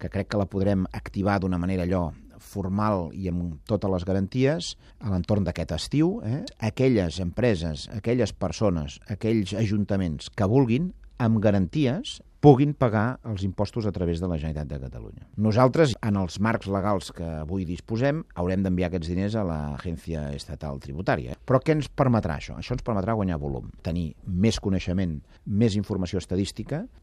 que crec que la podrem activar d'una manera allò formal i amb totes les garanties a l'entorn d'aquest estiu. Eh? Aquelles empreses, aquelles persones, aquells ajuntaments que vulguin, amb garanties, puguin pagar els impostos a través de la Generalitat de Catalunya. Nosaltres, en els marcs legals que avui disposem, haurem d'enviar aquests diners a l'Agència Estatal Tributària. Però què ens permetrà això? Això ens permetrà guanyar volum, tenir més coneixement, més informació estadística